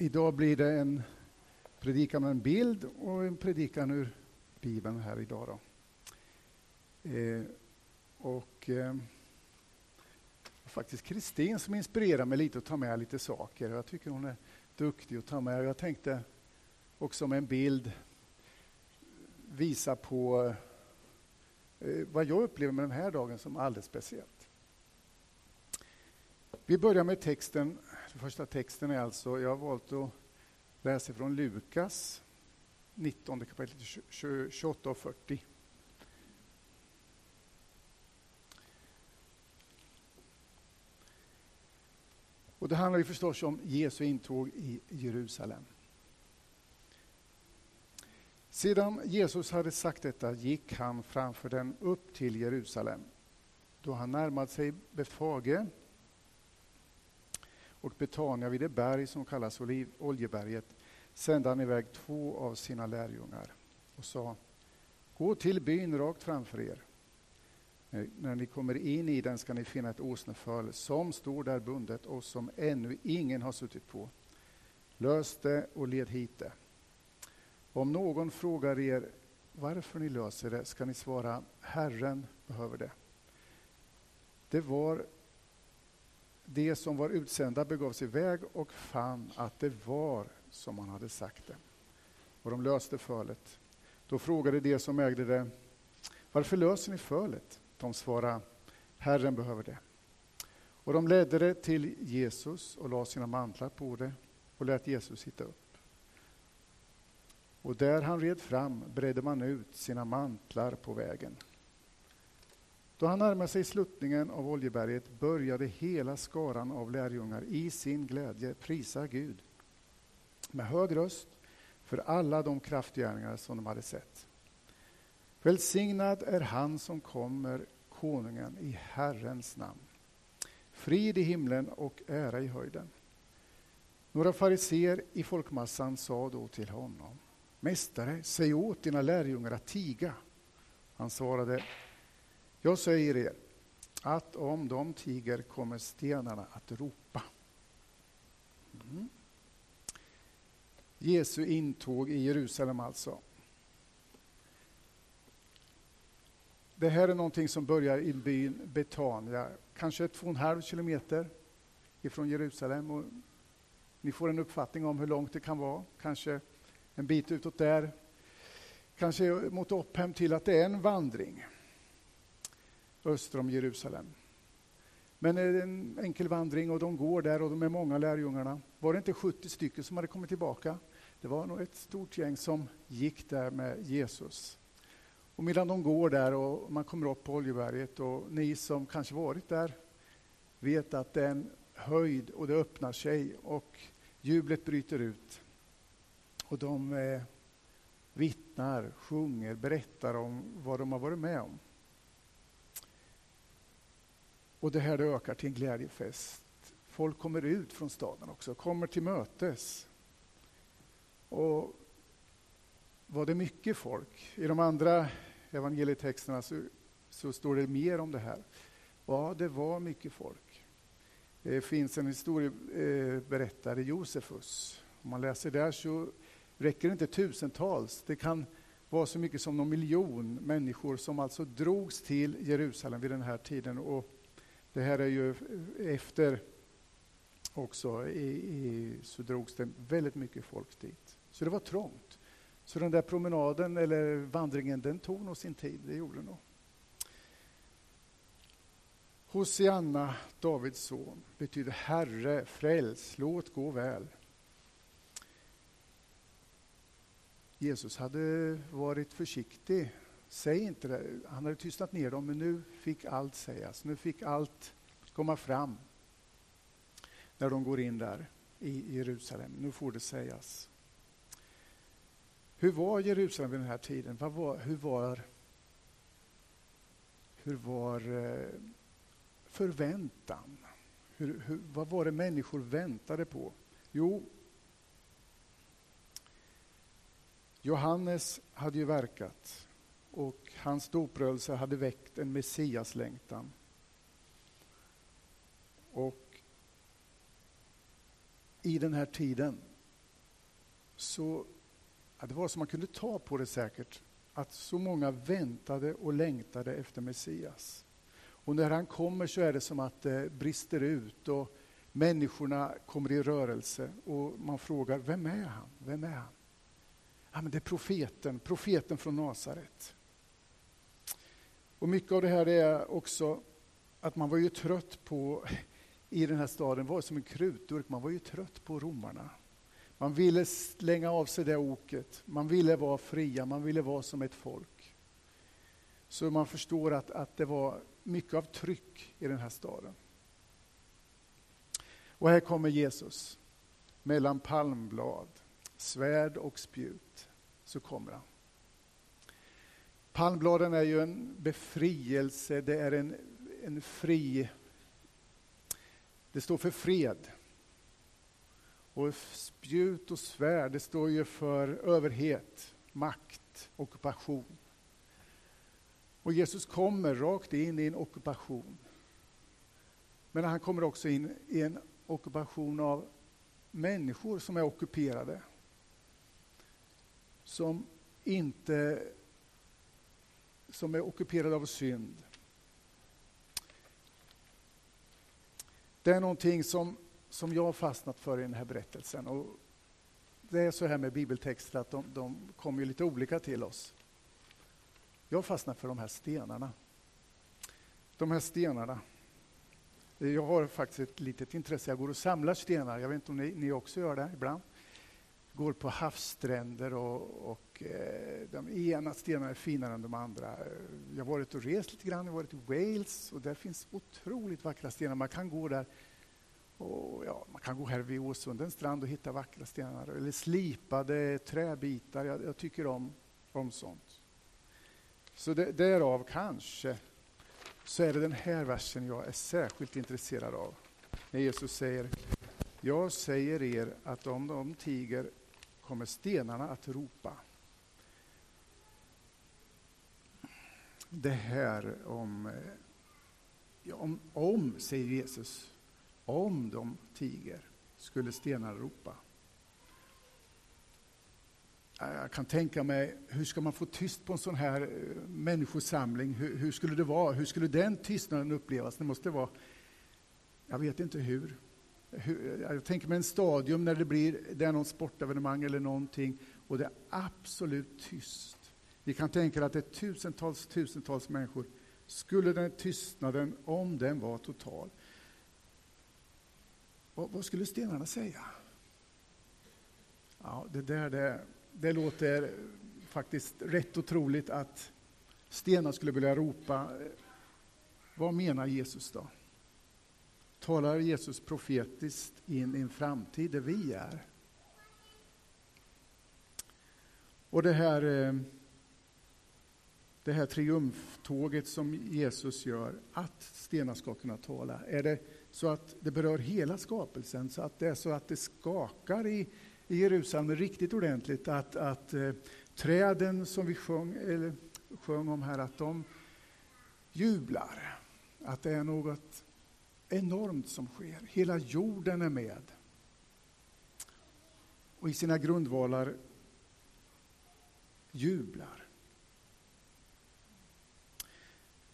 Idag blir det en predikan med en bild och en predikan ur Bibeln här idag. Då. Eh, och eh, faktiskt Kristin som inspirerar mig lite att ta med lite saker. Jag tycker hon är duktig att ta med. Jag tänkte också med en bild visa på eh, vad jag upplever med den här dagen som alldeles speciellt. Vi börjar med texten. Den första texten är alltså, jag har valt att läsa från Lukas 19 kapitel 28 och 40. Och det handlar ju förstås om Jesu intåg i Jerusalem. Sedan Jesus hade sagt detta gick han framför den upp till Jerusalem. Då han närmade sig Betfage och Betania vid det berg som kallas Oljeberget sände han iväg två av sina lärjungar och sa Gå till byn rakt framför er. När ni kommer in i den ska ni finna ett åsneföl som står där bundet och som ännu ingen har suttit på. Lös det och led hit det. Om någon frågar er varför ni löser det ska ni svara Herren behöver det. Det var de som var utsända begav sig iväg och fann att det var som han hade sagt det. Och de löste fölet. Då frågade de som ägde det Varför löser ni fölet? De svarade Herren behöver det. Och de ledde det till Jesus och la sina mantlar på det och lät Jesus sitta upp. Och där han red fram bredde man ut sina mantlar på vägen. Då han närmade sig sluttningen av Oljeberget började hela skaran av lärjungar i sin glädje prisa Gud med hög röst för alla de kraftgärningar som de hade sett. Välsignad är han som kommer, konungen, i Herrens namn. Frid i himlen och ära i höjden. Några fariser i folkmassan sa då till honom Mästare, säg åt dina lärjungar att tiga. Han svarade jag säger er att om de tiger kommer stenarna att ropa. Mm. Jesu intåg i Jerusalem alltså. Det här är någonting som börjar i byn Betania, kanske två och en halv kilometer ifrån Jerusalem. Och ni får en uppfattning om hur långt det kan vara, kanske en bit utåt där. Kanske mot Opphem till att det är en vandring öster om Jerusalem. Men det är en enkel vandring och de går där och de är många lärjungarna. Var det inte 70 stycken som hade kommit tillbaka? Det var nog ett stort gäng som gick där med Jesus. Och medan de går där och man kommer upp på Oljeberget och ni som kanske varit där vet att det är en höjd och det öppnar sig och jublet bryter ut. Och de eh, vittnar, sjunger, berättar om vad de har varit med om. Och det här det ökar till en glädjefest. Folk kommer ut från staden också, kommer till mötes. Och var det mycket folk? I de andra evangelietexterna så, så står det mer om det här. Ja, det var mycket folk. Det finns en historieberättare, Josefus. Om man läser där så räcker det inte tusentals. Det kan vara så mycket som någon miljon människor som alltså drogs till Jerusalem vid den här tiden. Och det här är ju efter också i, i, så drogs det väldigt mycket folk dit. Så det var trångt. Så den där promenaden eller vandringen den tog nog sin tid, det gjorde nog. Hosianna, Davids son, betyder Herre, fräls, låt gå väl. Jesus hade varit försiktig. Säg inte det. Han hade tystnat ner dem, men nu fick allt sägas. Nu fick allt komma fram när de går in där i Jerusalem. Nu får det sägas. Hur var Jerusalem vid den här tiden? Vad var, hur var, hur var eh, förväntan? Hur, hur, vad var det människor väntade på? Jo, Johannes hade ju verkat och hans doprörelse hade väckt en messiaslängtan. Och i den här tiden så ja, det var som man kunde ta på det säkert, att så många väntade och längtade efter Messias. Och när han kommer så är det som att det brister ut och människorna kommer i rörelse och man frågar, vem är han? Vem är han? Ja, men det är profeten, profeten från Nasaret. Och mycket av det här är också att man var ju trött på, i den här staden, var som en krutdurk, man var ju trött på romarna. Man ville slänga av sig det oket, man ville vara fria, man ville vara som ett folk. Så man förstår att, att det var mycket av tryck i den här staden. Och här kommer Jesus, mellan palmblad, svärd och spjut, så kommer han. Palmbladen är ju en befrielse, det är en, en fri... Det står för fred. Och spjut och svärd, det står ju för överhet, makt, ockupation. Och Jesus kommer rakt in i en ockupation. Men han kommer också in i en ockupation av människor som är ockuperade. Som inte som är ockuperade av synd. Det är någonting som, som jag har fastnat för i den här berättelsen. Och det är så här med bibeltexter att de, de kommer lite olika till oss. Jag fastnar för de här stenarna. De här stenarna. Jag har faktiskt ett litet intresse. Jag går och samlar stenar. Jag vet inte om ni, ni också gör det ibland. Går på havsstränder och, och eh, de ena stenarna är finare än de andra. Jag har varit och rest lite grann. Jag har varit i Wales och där finns otroligt vackra stenar. Man kan gå där och, ja, man kan gå här vid Åsundens strand och hitta vackra stenar. Eller slipade träbitar. Jag, jag tycker om, om sånt. Så det, därav kanske så är det den här versen jag är särskilt intresserad av. När Jesus säger, jag säger er att om de tiger kommer stenarna att ropa. Det här om, ja, om, om, säger Jesus, om de tiger skulle stenar ropa. Jag kan tänka mig, hur ska man få tyst på en sån här eh, människosamling? Hur, hur, skulle det vara? Hur skulle den tystnaden upplevas? Det måste vara, jag vet inte hur. hur eh, jag tänker mig en stadium när det blir det är någon sportevenemang eller någonting och det är absolut tyst. Vi kan tänka att det är tusentals, tusentals människor. Skulle den tystnaden, om den var total, vad, vad skulle stenarna säga? Ja, det där det det låter faktiskt rätt otroligt att stenar skulle vilja ropa. Vad menar Jesus då? Talar Jesus profetiskt in i en framtid där vi är? Och det här, eh, det här triumftåget som Jesus gör, att stenar ska kunna tala, är det så att det berör hela skapelsen, så att det är så att det skakar i i Jerusalem riktigt ordentligt att, att eh, träden som vi sjöng, eller, sjöng om här, att de jublar. Att det är något enormt som sker. Hela jorden är med. Och i sina grundvalar jublar.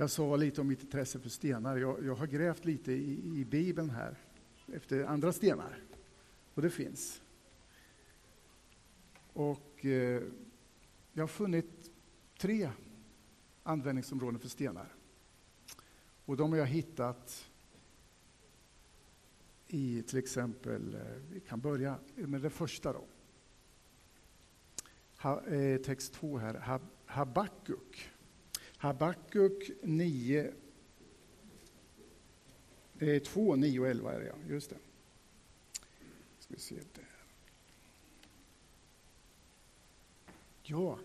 Jag sa lite om mitt intresse för stenar. Jag, jag har grävt lite i, i Bibeln här efter andra stenar. Och det finns. Och eh, jag har funnit tre användningsområden för stenar. Och de har jag hittat i till exempel, eh, vi kan börja med det första då. Ha, eh, text 2 här, Hab Habakuk. Habakuk 9, eh, 2, 9 och 11 är det ja, just det. Ska vi se där. Ja,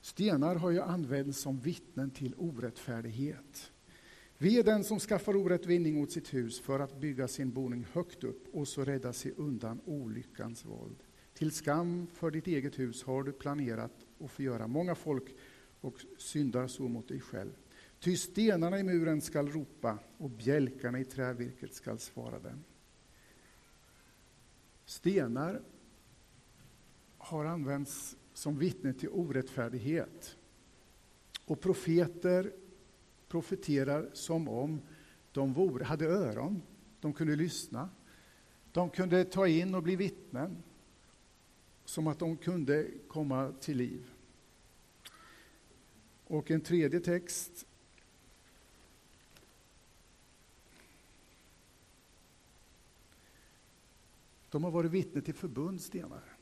stenar har ju använts som vittnen till orättfärdighet. Vi är den som skaffar orättvinning åt sitt hus för att bygga sin boning högt upp och så rädda sig undan olyckans våld. Till skam för ditt eget hus har du planerat att förgöra många folk och syndar så mot dig själv. Ty stenarna i muren skall ropa och bjälkarna i trävirket skall svara dem. Stenar har använts som vittne till orättfärdighet. Och profeter profeterar som om de vore, hade öron, de kunde lyssna. De kunde ta in och bli vittnen, som att de kunde komma till liv. Och en tredje text De har varit vittne till förbundsstenar.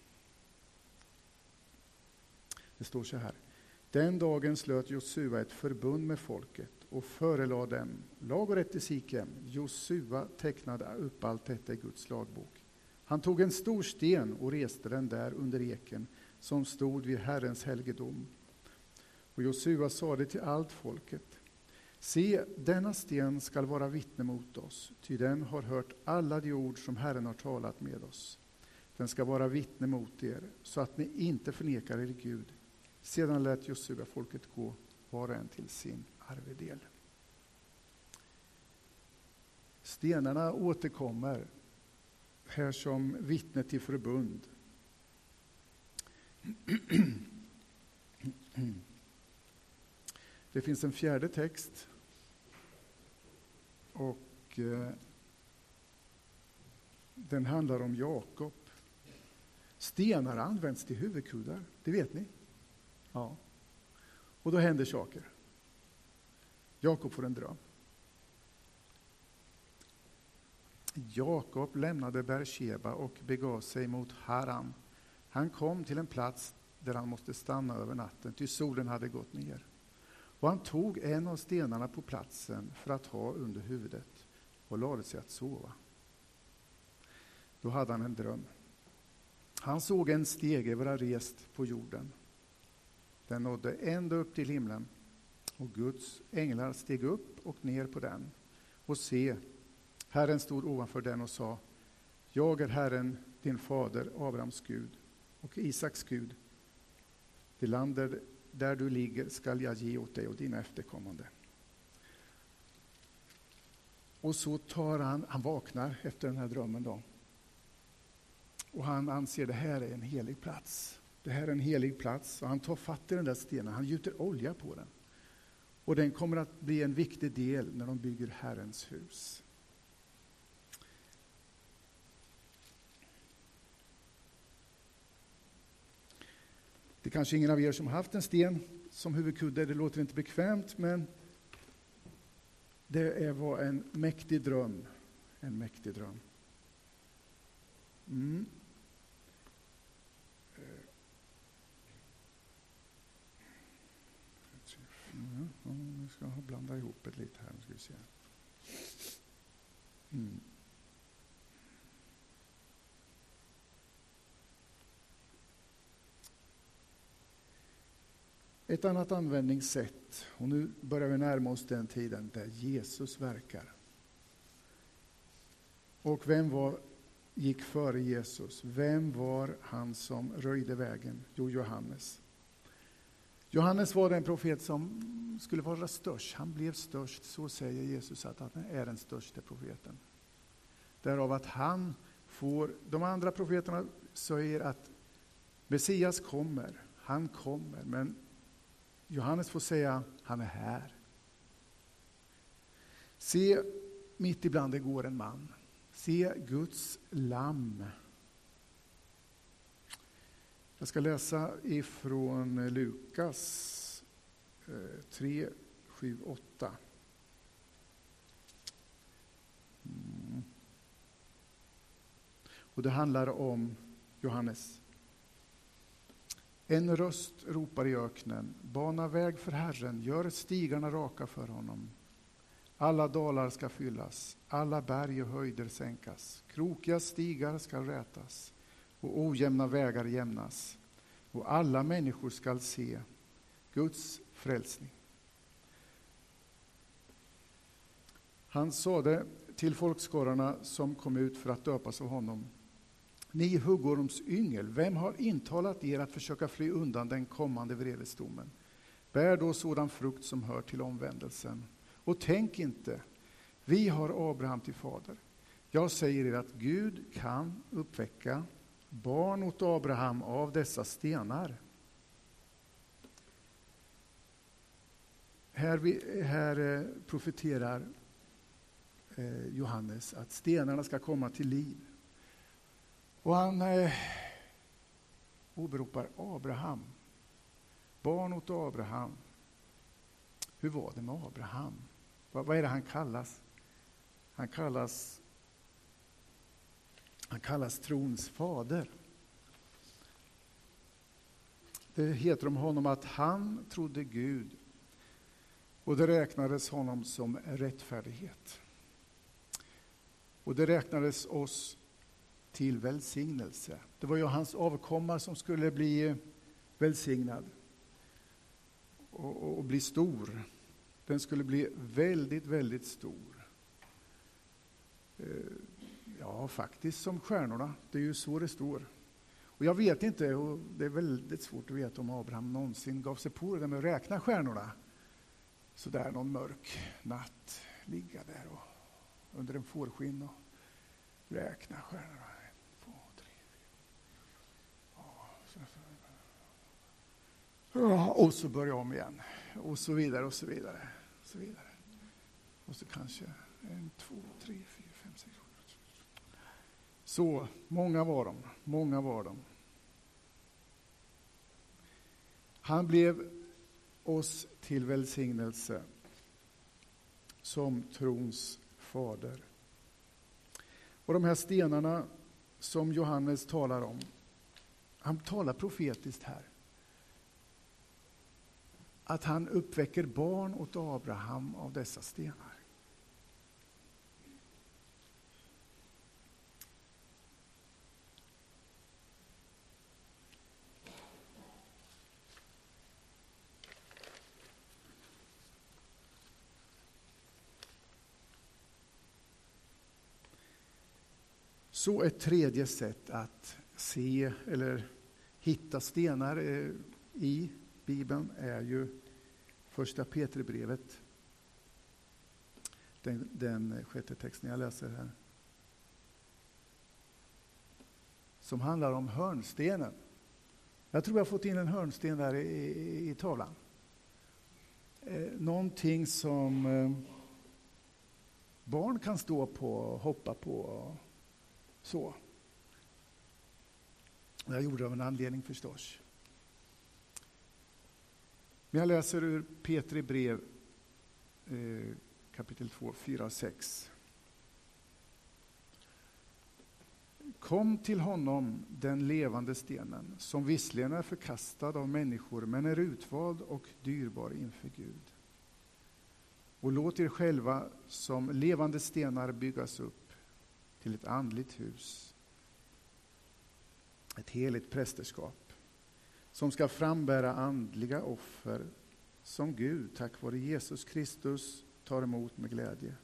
Det står så här. Den dagen slöt Josua ett förbund med folket och förelade dem lag och rätt i Sikem. Josua tecknade upp allt detta i Guds lagbok. Han tog en stor sten och reste den där under eken som stod vid Herrens helgedom. Och Josua sade till allt folket Se, denna sten skall vara vittne mot oss, ty den har hört alla de ord som Herren har talat med oss. Den ska vara vittne mot er, så att ni inte förnekar er Gud. Sedan lät Josua folket gå, var och en till sin arvedel. Stenarna återkommer här som vittne till förbund. Mm. Det finns en fjärde text. Och eh, Den handlar om Jakob. Stenar används till huvudkuddar, det vet ni. Ja. Och då händer saker. Jakob får en dröm. Jakob lämnade Bersheba och begav sig mot Haran. Han kom till en plats där han måste stanna över natten, ty solen hade gått ner. Och han tog en av stenarna på platsen för att ha under huvudet och lade sig att sova. Då hade han en dröm. Han såg en stege vara rest på jorden. Den nådde ända upp till himlen och Guds änglar steg upp och ner på den. Och se, Herren stod ovanför den och sa Jag är Herren, din fader Abrahams Gud och Isaks Gud. Det land där, där du ligger skall jag ge åt dig och dina efterkommande. Och så tar han, han vaknar efter den här drömmen då. Och han anser det här är en helig plats. Det här är en helig plats och han tar fatt i den där stenen, han gjuter olja på den. Och den kommer att bli en viktig del när de bygger Herrens hus. Det är kanske ingen av er som har haft en sten som huvudkudde, det låter inte bekvämt, men det var en mäktig dröm. En mäktig dröm. Mm. mm. Nu ska jag blanda ihop det lite här. Nu ska vi se. Mm. Ett annat användningssätt, och nu börjar vi närma oss den tiden där Jesus verkar. Och vem var, gick före Jesus? Vem var han som röjde vägen? Jo, Johannes. Johannes var den profet som skulle vara störst. Han blev störst, så säger Jesus att han är den största profeten. Därav att han får, de andra profeterna säger att Messias kommer, han kommer, men Johannes får säga, han är här. Se, mitt ibland det går en man. Se Guds lamm. Jag ska läsa ifrån Lukas 3, 7, 8. Och det handlar om Johannes. En röst ropar i öknen, bana väg för Herren, gör stigarna raka för honom. Alla dalar ska fyllas, alla berg och höjder sänkas, krokiga stigar ska rätas och ojämna vägar jämnas, och alla människor skall se Guds frälsning. Han sade till folkskarorna som kom ut för att döpas av honom ni huggorms yngel, vem har intalat er att försöka fly undan den kommande vredesdomen? Bär då sådan frukt som hör till omvändelsen. Och tänk inte, vi har Abraham till fader. Jag säger er att Gud kan uppväcka barn åt Abraham av dessa stenar. Här, här eh, profeterar eh, Johannes att stenarna ska komma till liv. Och han eh, åberopar Abraham. Barn åt Abraham. Hur var det med Abraham? Vad, vad är det han kallas? Han kallas, han kallas trons fader. Det heter om honom att han trodde Gud och det räknades honom som rättfärdighet. Och det räknades oss till välsignelse. Det var ju hans avkomma som skulle bli eh, välsignad och, och, bli stor. Den skulle bli väldigt, väldigt stor. Eh, ja, faktiskt som stjärnorna. Det är ju så det står. Och jag vet inte, och det är väldigt svårt att veta om Abraham någonsin gav sig på det med att räkna stjärnorna. Så där någon mörk natt, ligga där och, under en fårskinn och räkna stjärnorna. Och så börja om igen. Och så vidare och så vidare. Och så vidare. Och så kanske en, två, tre, fyra, fem, sex, sju. Så många var de. Många var de. Han blev oss till välsignelse som trons fader. Och de här stenarna som Johannes talar om, han talar profetiskt här att han uppväcker barn åt Abraham av dessa stenar. Så ett tredje sätt att se eller hitta stenar eh, i Bibeln är ju första Petribrevet. Den, den sjätte texten jag läser här. Som handlar om hörnstenen. Jag tror jag har fått in en hörnsten där i, i, i tavlan. Eh, någonting som eh, barn kan stå på och hoppa på. Och så. Jag gjorde det av en anledning förstås. Men jag läser ur Petri brev eh, kapitel 2, 4 och 6. Kom till honom, den levande stenen, som visserligen är förkastad av människor, men är utvald och dyrbar inför Gud. Och låt er själva som levande stenar byggas upp till ett andligt hus, ett heligt prästerskap som ska frambära andliga offer som Gud tack vare Jesus Kristus tar emot med glädje.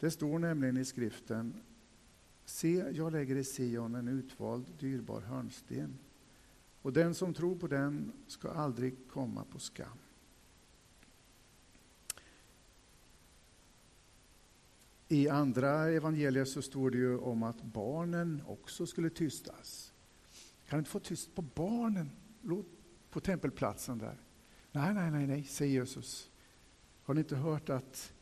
Det står nämligen i skriften Se, jag lägger i Sion en utvald, dyrbar hörnsten och den som tror på den ska aldrig komma på skam. I andra evangelier så står det ju om att barnen också skulle tystas. Kan du inte få tyst på barnen på tempelplatsen där? Nej, nej, nej, nej, säger Jesus. Har ni inte hört att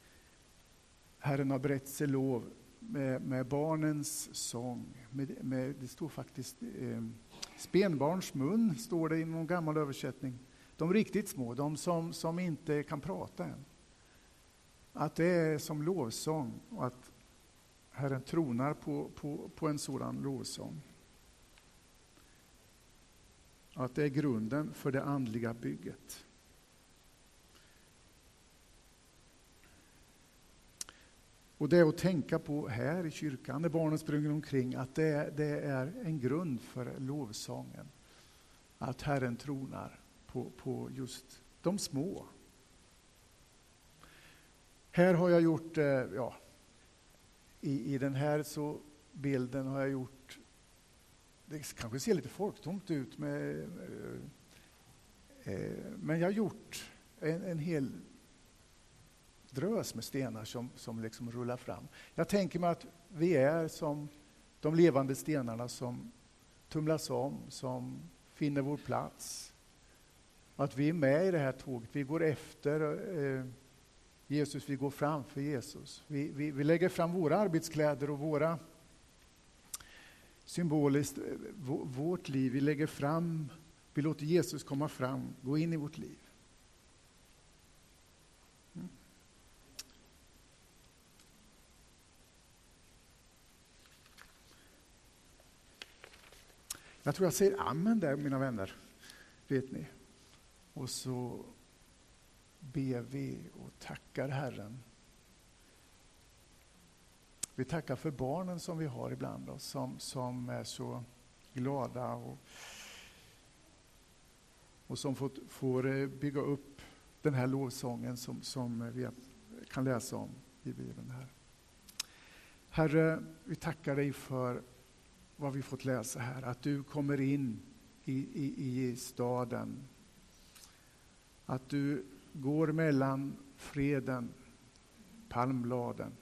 Herren har brett sig lov med, med barnens sång? Med, med, det står faktiskt eh, spenbarns mun, står det i någon gammal översättning. De riktigt små, de som, som inte kan prata än. Att det är som lovsång och att Herren tronar på, på, på en sådan lovsång att det är grunden för det andliga bygget. Och det är att tänka på här i kyrkan, när barnen springer omkring, att det är, det är en grund för lovsången. Att Herren tronar på, på just de små. Här har jag gjort, eh, ja, i, i den här så bilden har jag gjort det kanske ser lite folktomt ut, med, eh, eh, men jag har gjort en, en hel drös med stenar som, som liksom rullar fram. Jag tänker mig att vi är som de levande stenarna som tumlas om, som finner vår plats. Att vi är med i det här tåget, vi går efter eh, Jesus, vi går framför Jesus. Vi, vi, vi lägger fram våra arbetskläder och våra symboliskt, eh, vårt liv, vi lägger fram, vi låter Jesus komma fram, gå in i vårt liv. Mm. Jag tror jag säger amen där, mina vänner. Vet ni? Och så ber vi och tackar Herren. Vi tackar för barnen som vi har ibland oss, som, som är så glada och, och som får, får bygga upp den här lovsången som, som vi kan läsa om i Bibeln. här. Herre, vi tackar dig för vad vi fått läsa här, att du kommer in i, i, i staden. Att du går mellan freden, palmbladen,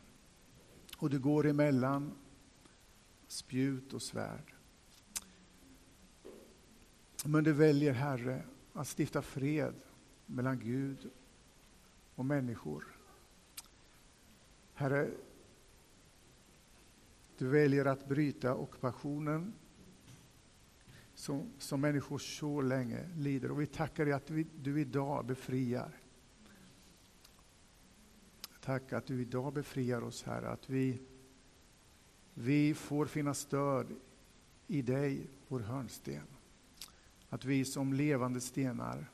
och du går emellan spjut och svärd. Men du väljer, Herre, att stifta fred mellan Gud och människor. Herre, du väljer att bryta ockupationen som, som människor så länge lider. Och vi tackar dig att du idag befriar. Tack att du idag befriar oss, Herre, att vi, vi får finna stöd i dig, vår hörnsten. Att vi som levande stenar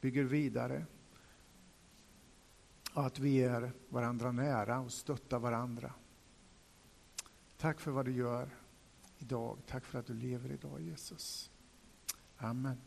bygger vidare. Och att vi är varandra nära och stöttar varandra. Tack för vad du gör idag. Tack för att du lever idag, Jesus. Amen.